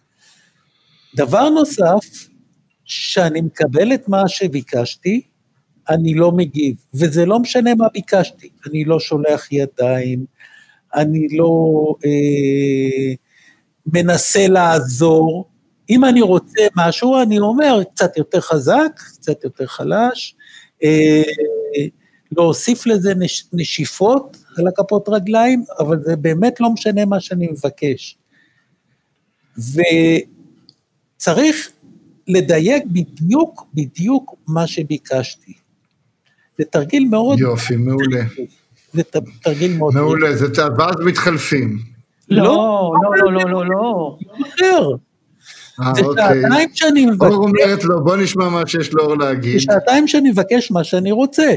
Speaker 5: דבר נוסף, שאני מקבל את מה שביקשתי, אני לא מגיב, וזה לא משנה מה ביקשתי, אני לא שולח ידיים, אני לא אה, מנסה לעזור. אם אני רוצה משהו, אני אומר קצת יותר חזק, קצת יותר חלש, אה, להוסיף לזה נש, נשיפות על הכפות רגליים, אבל זה באמת לא משנה מה שאני מבקש. וצריך לדייק בדיוק, בדיוק מה שביקשתי. זה תרגיל מאוד...
Speaker 2: יופי, מעולה.
Speaker 5: זה ת- תרגיל מאוד...
Speaker 2: מעולה, זה ואז מתחלפים.
Speaker 4: לא,
Speaker 5: לא,
Speaker 4: לא, לא, לא, לא, לא.
Speaker 5: אחר.
Speaker 2: אה,
Speaker 5: זה
Speaker 2: אוקיי.
Speaker 5: שעתיים שאני מבקש,
Speaker 2: אור אומרת לו, בוא נשמע מה שיש לאור להגיד.
Speaker 5: זה שעתיים שאני מבקש מה שאני רוצה.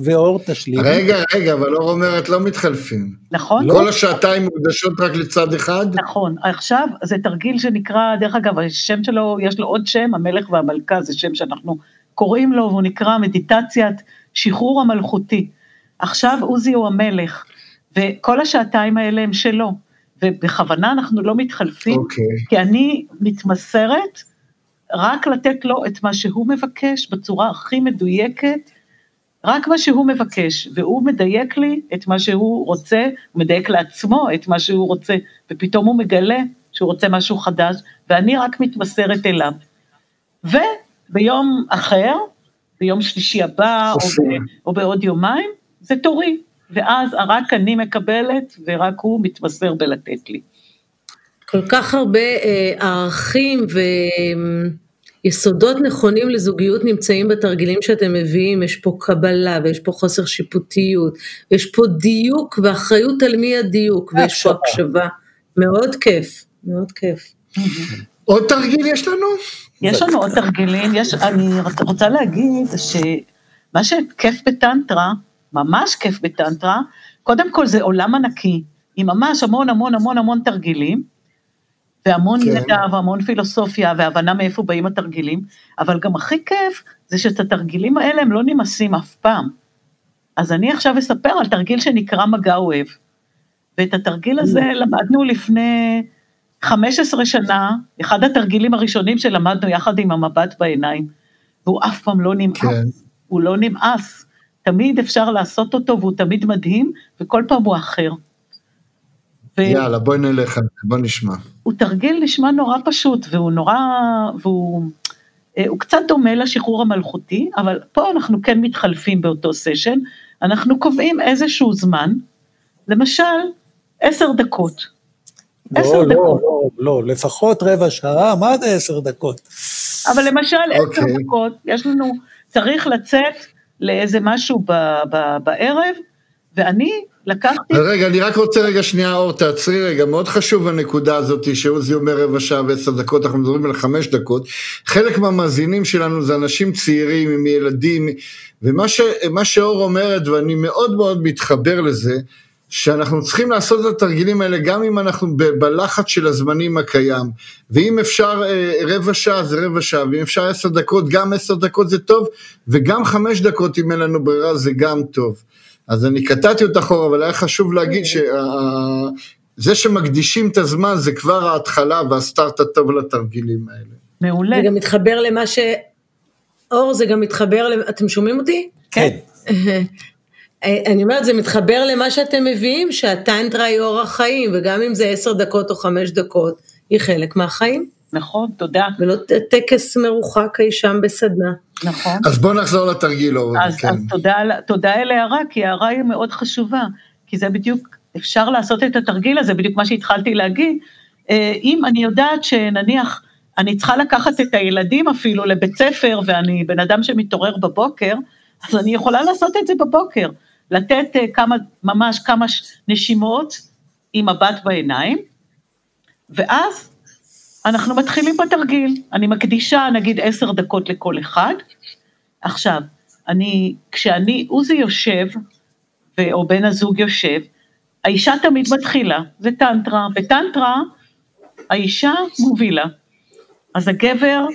Speaker 5: ואור תשלים.
Speaker 2: רגע, רגע, אבל אור אומרת לא מתחלפים.
Speaker 4: נכון?
Speaker 2: כל השעתיים מוקדשות רק לצד אחד?
Speaker 4: נכון. עכשיו, זה תרגיל שנקרא, דרך אגב, השם שלו, יש לו עוד שם, המלך והמלכה, זה שם שאנחנו קוראים לו, והוא נקרא מדיטציית שחרור המלכותי. עכשיו עוזי הוא המלך, וכל השעתיים האלה הם שלו, ובכוונה אנחנו לא מתחלפים,
Speaker 2: אוקיי.
Speaker 4: כי אני מתמסרת רק לתת לו את מה שהוא מבקש בצורה הכי מדויקת, רק מה שהוא מבקש, והוא מדייק לי את מה שהוא רוצה, הוא מדייק לעצמו את מה שהוא רוצה, ופתאום הוא מגלה שהוא רוצה משהו חדש, ואני רק מתמסרת אליו. וביום אחר, ביום שלישי הבא, או. ב, או בעוד יומיים, זה תורי, ואז רק אני מקבלת, ורק הוא מתמסר בלתת לי.
Speaker 3: כל כך הרבה אה, ערכים ויסודות נכונים לזוגיות נמצאים בתרגילים שאתם מביאים, יש פה קבלה ויש פה חוסר שיפוטיות, יש פה דיוק ואחריות על מי הדיוק, ויש פה
Speaker 5: הקשבה.
Speaker 3: מאוד כיף, מאוד כיף.
Speaker 2: עוד תרגיל יש לנו?
Speaker 4: יש לנו עוד תרגילים, יש, אני רוצ- רוצה להגיד שמה שכיף בטנטרה, ממש כיף בטנטרה, קודם כל זה עולם ענקי, עם ממש המון המון המון המון תרגילים, והמון
Speaker 2: כן.
Speaker 4: ידע והמון פילוסופיה והבנה מאיפה באים התרגילים, אבל גם הכי כיף זה שאת התרגילים האלה הם לא נמאסים אף פעם. אז אני עכשיו אספר על תרגיל שנקרא מגע אוהב. ואת התרגיל הזה למדנו לפני 15 שנה, אחד התרגילים הראשונים שלמדנו יחד עם המבט בעיניים, והוא אף פעם לא נמאס,
Speaker 2: כן.
Speaker 4: הוא לא נמאס, תמיד אפשר לעשות אותו והוא תמיד מדהים, וכל פעם הוא אחר. והוא
Speaker 2: יאללה, בואי נלך, בוא נשמע.
Speaker 4: תרגיל נשמע נורא פשוט, והוא נורא, והוא אה, הוא קצת דומה לשחרור המלכותי, אבל פה אנחנו כן מתחלפים באותו סשן, אנחנו קובעים איזשהו זמן, למשל, עשר דקות. עשר
Speaker 5: לא, לא,
Speaker 4: דקות.
Speaker 5: לא, לא, לפחות רבע שעה, מה זה עשר דקות?
Speaker 4: אבל למשל עשר
Speaker 2: אוקיי.
Speaker 4: דקות, יש לנו, צריך לצאת לאיזה משהו ב, ב, בערב, ואני לקחתי,
Speaker 2: רגע, אני רק רוצה רגע שנייה, אור, תעצרי רגע, מאוד חשוב הנקודה הזאת שעוזי אומר רבע שעה ועשר דקות, אנחנו מדברים על חמש דקות. חלק מהמאזינים שלנו זה אנשים צעירים עם ילדים, ומה ש, שאור אומרת, ואני מאוד מאוד מתחבר לזה, שאנחנו צריכים לעשות את התרגילים האלה גם אם אנחנו ב- בלחץ של הזמנים הקיים, ואם אפשר אה, רבע שעה זה רבע שעה, ואם אפשר עשר דקות, גם עשר דקות זה טוב, וגם חמש דקות אם אין לנו ברירה זה גם טוב. אז אני קטעתי אותך אור, אבל היה חשוב להגיד שזה שמקדישים את הזמן זה כבר ההתחלה והסטארט הטוב לתרגילים האלה.
Speaker 4: מעולה,
Speaker 3: זה גם מתחבר למה ש... אור, זה גם מתחבר, אתם שומעים אותי?
Speaker 4: כן,
Speaker 3: אני אומרת, זה מתחבר למה שאתם מביאים, שהטנטרה היא אורח חיים, וגם אם זה עשר דקות או חמש דקות, היא חלק מהחיים,
Speaker 4: נכון, תודה,
Speaker 3: ולא טקס מרוחק אי שם בסדנה.
Speaker 4: נכון.
Speaker 2: אז בוא נחזור לתרגיל אור.
Speaker 4: אז,
Speaker 2: כן.
Speaker 4: אז תודה, תודה על ההערה, כי ההערה היא מאוד חשובה, כי זה בדיוק, אפשר לעשות את התרגיל הזה, בדיוק מה שהתחלתי להגיד. אה, אם אני יודעת שנניח אני צריכה לקחת את הילדים אפילו לבית ספר, ואני בן אדם שמתעורר בבוקר, אז אני יכולה לעשות את זה בבוקר. לתת אה, כמה, ממש כמה נשימות עם מבט בעיניים, ואז אנחנו מתחילים בתרגיל. אני מקדישה נגיד עשר דקות לכל אחד. עכשיו, אני, כשאני, עוזי יושב, או בן הזוג יושב, האישה תמיד מתחילה, זה טנטרה, בטנטרה האישה מובילה. אז הגבר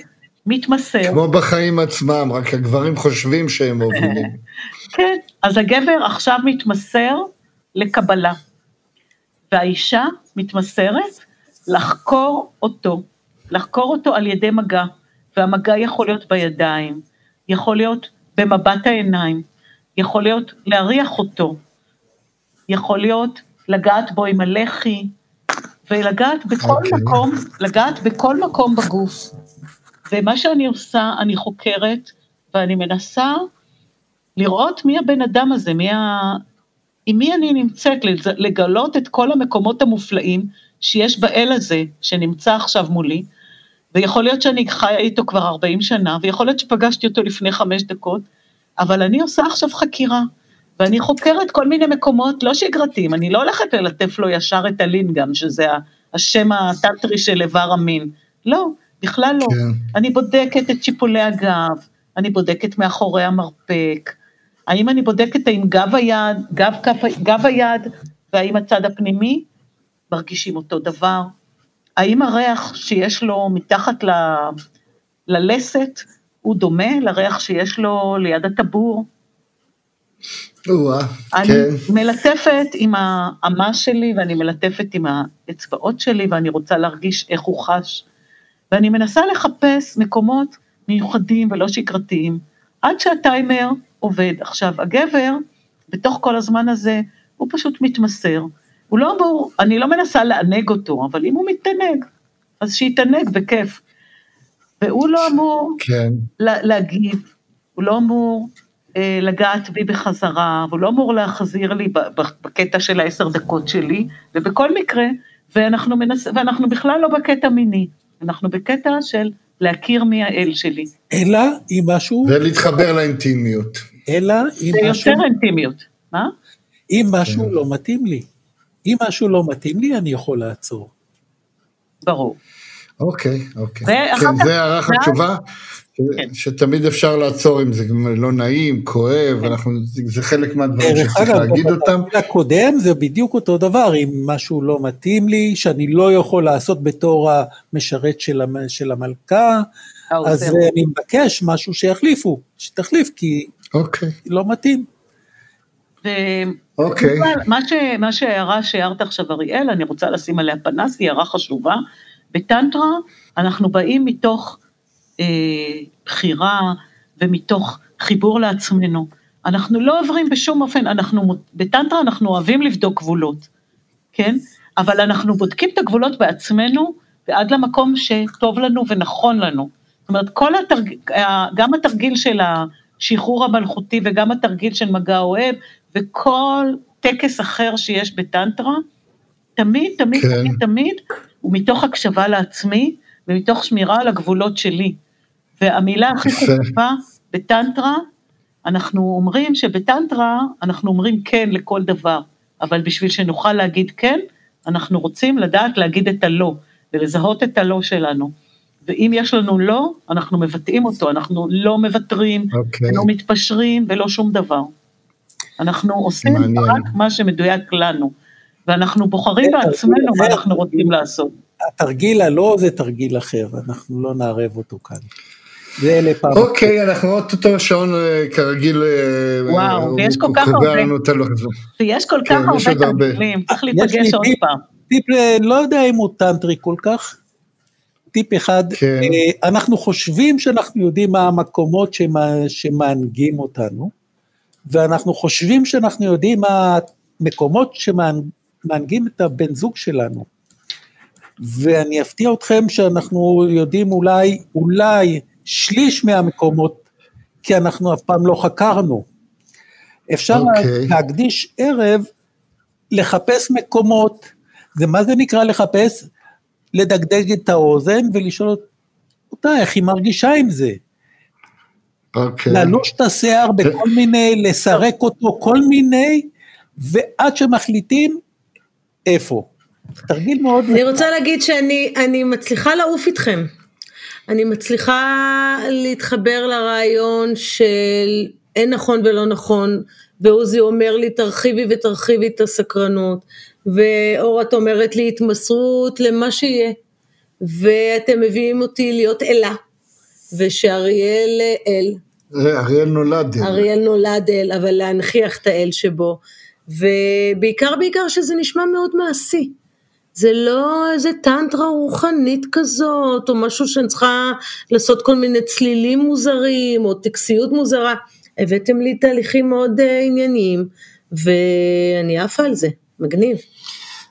Speaker 4: מתמסר.
Speaker 2: כמו בחיים עצמם, רק הגברים חושבים שהם מובילים.
Speaker 4: כן, אז הגבר עכשיו מתמסר לקבלה, והאישה מתמסרת לחקור אותו, לחקור אותו על ידי מגע, והמגע יכול להיות בידיים, יכול להיות במבט העיניים, יכול להיות להריח אותו, יכול להיות לגעת בו עם הלחי, ולגעת בכל okay. אוקיי. מקום, לגעת בכל מקום בגוף. ומה שאני עושה, אני חוקרת, ואני מנסה לראות מי הבן אדם הזה, מי ה... עם מי אני נמצאת, לגלות את כל המקומות המופלאים שיש באל הזה, שנמצא עכשיו מולי, ויכול להיות שאני חיה איתו כבר 40 שנה, ויכול להיות שפגשתי אותו לפני חמש דקות, אבל אני עושה עכשיו חקירה, ואני חוקרת כל מיני מקומות לא שגרתיים, אני לא הולכת ללטף לו ישר את הלינגאם, שזה השם הטנטרי של איבר המין, לא, בכלל לא. כן. אני בודקת את שיפולי הגב, אני בודקת מאחורי המרפק, האם אני בודקת האם גב היד, גב, גב, גב היד, והאם הצד הפנימי מרגישים אותו דבר, האם הריח שיש לו מתחת ל, ללסת הוא דומה לריח שיש לו ליד הטבור? אני כן. מלטפת עם האמה שלי ואני מלטפת עם האצבעות שלי ואני רוצה להרגיש איך הוא חש. ואני מנסה לחפש מקומות מיוחדים ולא שגרתיים, עד שהטיימר עובד. עכשיו, הגבר, בתוך כל הזמן הזה, הוא פשוט מתמסר. הוא לא אמור, אני לא מנסה לענג אותו, אבל אם הוא מתענג, אז שיתענג בכיף. והוא לא אמור כן. לה, להגיב, הוא לא אמור אה, לגעת בי בחזרה, והוא לא אמור להחזיר לי בקטע של העשר דקות שלי, ובכל מקרה, ואנחנו, מנס, ואנחנו בכלל לא בקטע מיני, אנחנו בקטע של להכיר מי האל שלי.
Speaker 5: אלא אם משהו...
Speaker 2: ולהתחבר לאינטימיות.
Speaker 5: אלא אם
Speaker 4: משהו... זה יותר אינטימיות, מה?
Speaker 5: אם משהו כן. לא מתאים לי. אם משהו לא מתאים לי, אני יכול לעצור.
Speaker 4: ברור.
Speaker 2: אוקיי, אוקיי. כן, זה הערך התשובה. כן. שתמיד אפשר לעצור אם זה לא נעים, כואב, כן. אנחנו, זה חלק מהדברים שצריך להגיד אותם. דרך
Speaker 5: אגב, הקודם זה בדיוק אותו דבר, אם משהו לא מתאים לי, שאני לא יכול לעשות בתור המשרת של, של המלכה, אז אני מבקש משהו שיחליפו, שתחליף, כי אוקיי. לא מתאים.
Speaker 4: אוקיי. מה שההערה שהערת עכשיו אריאל, אני רוצה לשים עליה פנס, היא הערה חשובה. בטנטרה אנחנו באים מתוך אה, בחירה ומתוך חיבור לעצמנו. אנחנו לא עוברים בשום אופן, אנחנו, בטנטרה אנחנו אוהבים לבדוק גבולות, כן? אבל אנחנו בודקים את הגבולות בעצמנו ועד למקום שטוב לנו ונכון לנו. זאת אומרת, כל התרגיל, גם התרגיל של השחרור המלכותי וגם התרגיל של מגע אוהב וכל טקס אחר שיש בטנטרה, תמיד, תמיד, כן. תמיד, תמיד, הוא מתוך הקשבה לעצמי ומתוך שמירה על הגבולות שלי. והמילה הכי חשובה בטנטרה, אנחנו אומרים שבטנטרה אנחנו אומרים כן לכל דבר, אבל בשביל שנוכל להגיד כן, אנחנו רוצים לדעת להגיד את הלא, ולזהות את הלא שלנו. ואם יש לנו לא, אנחנו מבטאים אותו, אנחנו לא מוותרים, okay. אוקיי. לא מתפשרים ולא שום דבר. אנחנו עושים מעניין. רק מה שמדויק לנו, ואנחנו בוחרים כן, בעצמנו מה אנחנו רוצים לעשות.
Speaker 5: התרגיל הלא זה תרגיל אחר, אנחנו לא נערב אותו כאן.
Speaker 2: זה לפעם. אוקיי, אנחנו עוד אותו שעון אה, כרגיל.
Speaker 4: אה, וואו, ויש כל כך הרבה. ויש כל כך כן, הרבה תרגילים, צריך להיפגש עוד פעם.
Speaker 5: טיפ, אה, לא יודע אם הוא טנטרי כל כך. טיפ אחד, כן. אנחנו חושבים שאנחנו יודעים מה המקומות שמענגים אותנו, ואנחנו חושבים שאנחנו יודעים מה המקומות שמענגים את הבן זוג שלנו. ואני אפתיע אתכם שאנחנו יודעים אולי, אולי שליש מהמקומות, כי אנחנו אף פעם לא חקרנו. אפשר okay. אוקיי. להקדיש ערב לחפש מקומות, זה מה זה נקרא לחפש? לדגדג את האוזן ולשאול אותה, איך היא מרגישה עם זה.
Speaker 2: אוקיי.
Speaker 5: ללוש את השיער בכל מיני, לסרק אותו, כל מיני, ועד שמחליטים איפה. תרגיל מאוד...
Speaker 3: אני רוצה להגיד שאני אני מצליחה לעוף איתכם. אני מצליחה להתחבר לרעיון של אין נכון ולא נכון, ועוזי אומר לי תרחיבי ותרחיבי את הסקרנות, ואור את אומרת לי התמסרות למה שיהיה, ואתם מביאים אותי להיות אלה, ושאריאל אל.
Speaker 2: אריאל נולד אל.
Speaker 3: אריאל נולד אל, אבל להנכיח את האל שבו, ובעיקר בעיקר שזה נשמע מאוד מעשי. זה לא איזה טנטרה רוחנית כזאת, או משהו שאני צריכה לעשות כל מיני צלילים מוזרים, או טקסיות מוזרה. הבאתם לי תהליכים מאוד uh, ענייניים, ואני עפה על זה, מגניב.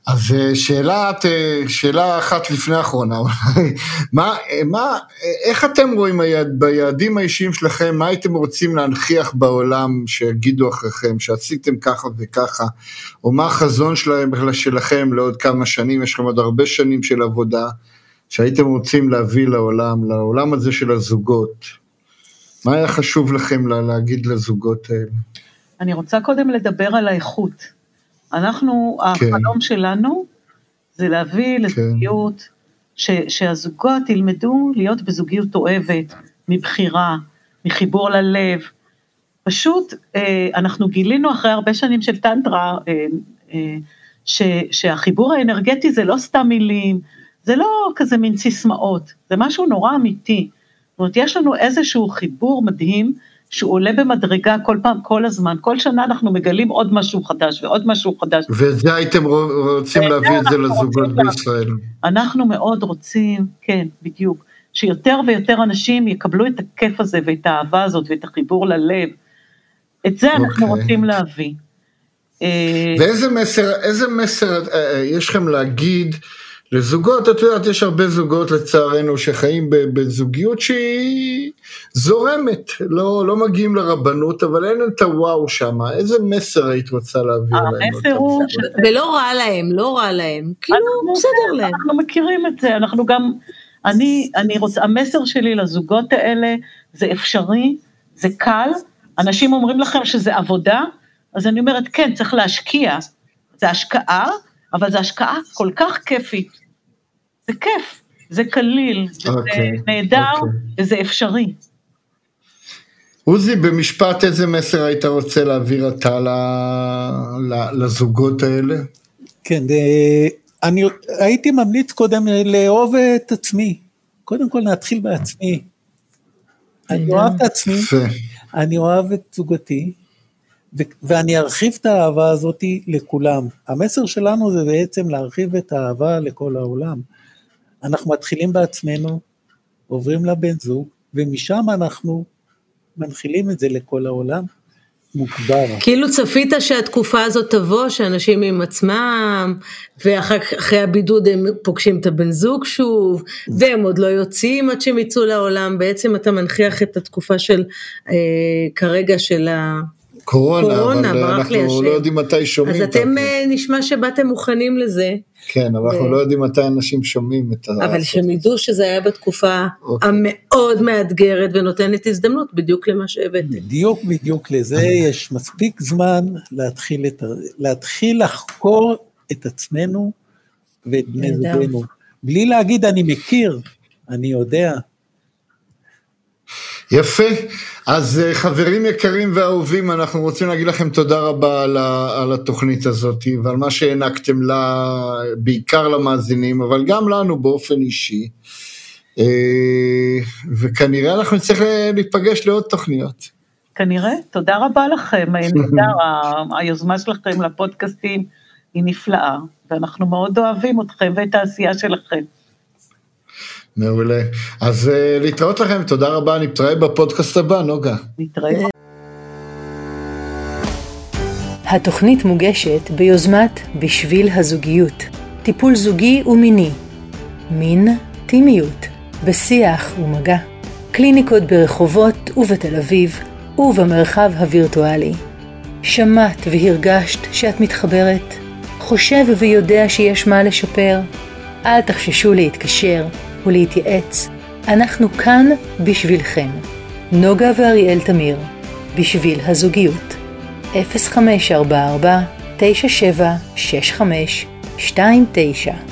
Speaker 2: אז אה, שאלה, אה, שאלה אחת לפני האחרונה, מה, מה, איך אתם רואים היעד, ביעדים האישיים שלכם, מה הייתם רוצים להנכיח בעולם שיגידו אחריכם, שעשיתם ככה וככה, או מה החזון שלהם, שלכם לעוד כמה שנים, יש לכם עוד הרבה שנים של עבודה, שהייתם רוצים להביא לעולם, לעולם הזה של הזוגות. מה היה חשוב לכם לה, להגיד לזוגות האלה?
Speaker 4: אני רוצה קודם לדבר על האיכות. אנחנו, כן. החלום שלנו זה להביא כן. לזוגיות, ש, שהזוגות ילמדו להיות בזוגיות אוהבת, מבחירה, מחיבור ללב. פשוט אה, אנחנו גילינו אחרי הרבה שנים של טנטרה, אה, אה, ש, שהחיבור האנרגטי זה לא סתם מילים, זה לא כזה מין סיסמאות, זה משהו נורא אמיתי. זאת אומרת, יש לנו איזשהו חיבור מדהים, שהוא עולה במדרגה כל פעם, כל הזמן, כל שנה אנחנו מגלים עוד משהו חדש ועוד משהו חדש.
Speaker 2: ואת זה הייתם רוצים להביא את זה לזוגות בישראל.
Speaker 4: אנחנו מאוד רוצים, כן, בדיוק, שיותר ויותר אנשים יקבלו את הכיף הזה ואת האהבה הזאת ואת החיבור ללב. את זה אנחנו okay. אוקיי. רוצים להביא.
Speaker 2: אה, ואיזה מסר, איזה מסר אה, אה, יש לכם להגיד, לזוגות, את יודעת, יש הרבה זוגות לצערנו שחיים בזוגיות שהיא זורמת, לא, לא מגיעים לרבנות, אבל אין את הוואו שם. איזה מסר היית רוצה להעביר
Speaker 4: להם? המסר הוא... ש...
Speaker 3: ולא רע להם, לא רע להם, כאילו בסדר להם.
Speaker 4: אנחנו מכירים את זה, אנחנו גם, אני, אני רוצה, המסר שלי לזוגות האלה זה אפשרי, זה קל, אנשים אומרים לכם שזה עבודה, אז אני אומרת, כן, צריך להשקיע, זה השקעה, אבל זו השקעה כל כך כיפית. זה כיף, זה קליל, זה okay, אוקיי, נהדר okay. אוקיי. וזה אפשרי.
Speaker 2: עוזי, במשפט איזה מסר היית רוצה להעביר אתה לזוגות האלה?
Speaker 5: כן, אה, אני הייתי ממליץ קודם לאהוב את עצמי. קודם כל נתחיל בעצמי. אני אוהב את עצמי, אני אוהב את זוגתי, ואני ארחיב את האהבה הזאת לכולם. המסר שלנו זה בעצם להרחיב את האהבה לכל העולם. אנחנו מתחילים בעצמנו, עוברים לבן זוג, ומשם אנחנו מנחילים את זה לכל העולם. מוגבר.
Speaker 3: כאילו צפית שהתקופה הזאת תבוא, שאנשים עם עצמם, ואחרי הבידוד הם פוגשים את הבן זוג שוב, והם עוד לא יוצאים עד שהם יצאו לעולם, בעצם אתה מנכיח את התקופה של, אה, כרגע של ה...
Speaker 2: קורונה, קורונה אבל אנחנו לא יודעים מתי שומעים.
Speaker 3: אז אתם אה, נשמע שבאתם מוכנים לזה.
Speaker 2: כן, אבל אנחנו לא יודעים מתי אנשים שומעים את
Speaker 3: ה... אבל שהם ידעו שזה היה בתקופה אוקיי. המאוד מאתגרת ונותנת הזדמנות בדיוק למה שהבאתם.
Speaker 5: בדיוק בדיוק לזה יש מספיק זמן להתחיל, את, להתחיל לחקור את עצמנו ואת בני זוגנו. בלי להגיד אני מכיר, אני יודע.
Speaker 2: יפה. אז אה, חברים יקרים ואהובים, אנחנו רוצים להגיד לכם תודה רבה על, על התוכנית הזאת ועל מה שהענקתם לה, בעיקר למאזינים, אבל גם לנו באופן אישי. אה, וכנראה אנחנו נצטרך להיפגש לעוד תוכניות.
Speaker 4: כנראה, תודה רבה לכם, נהדר, היוזמה שלכם לפודקאסטים היא נפלאה, ואנחנו מאוד אוהבים אתכם ואת העשייה שלכם.
Speaker 2: מעולה. אז uh, להתראות לכם, תודה רבה, נתראה בפודקאסט הבא, נוגה.
Speaker 4: נתראה.
Speaker 1: התוכנית מוגשת ביוזמת בשביל הזוגיות, טיפול זוגי ומיני, מין, טימיות, בשיח ומגע, קליניקות ברחובות ובתל אביב ובמרחב הווירטואלי. שמעת והרגשת שאת מתחברת? חושב ויודע שיש מה לשפר? אל תחששו להתקשר ולהתייעץ אנחנו כאן בשבילכם. נוגה ואריאל תמיר, בשביל הזוגיות. 0544 9765 29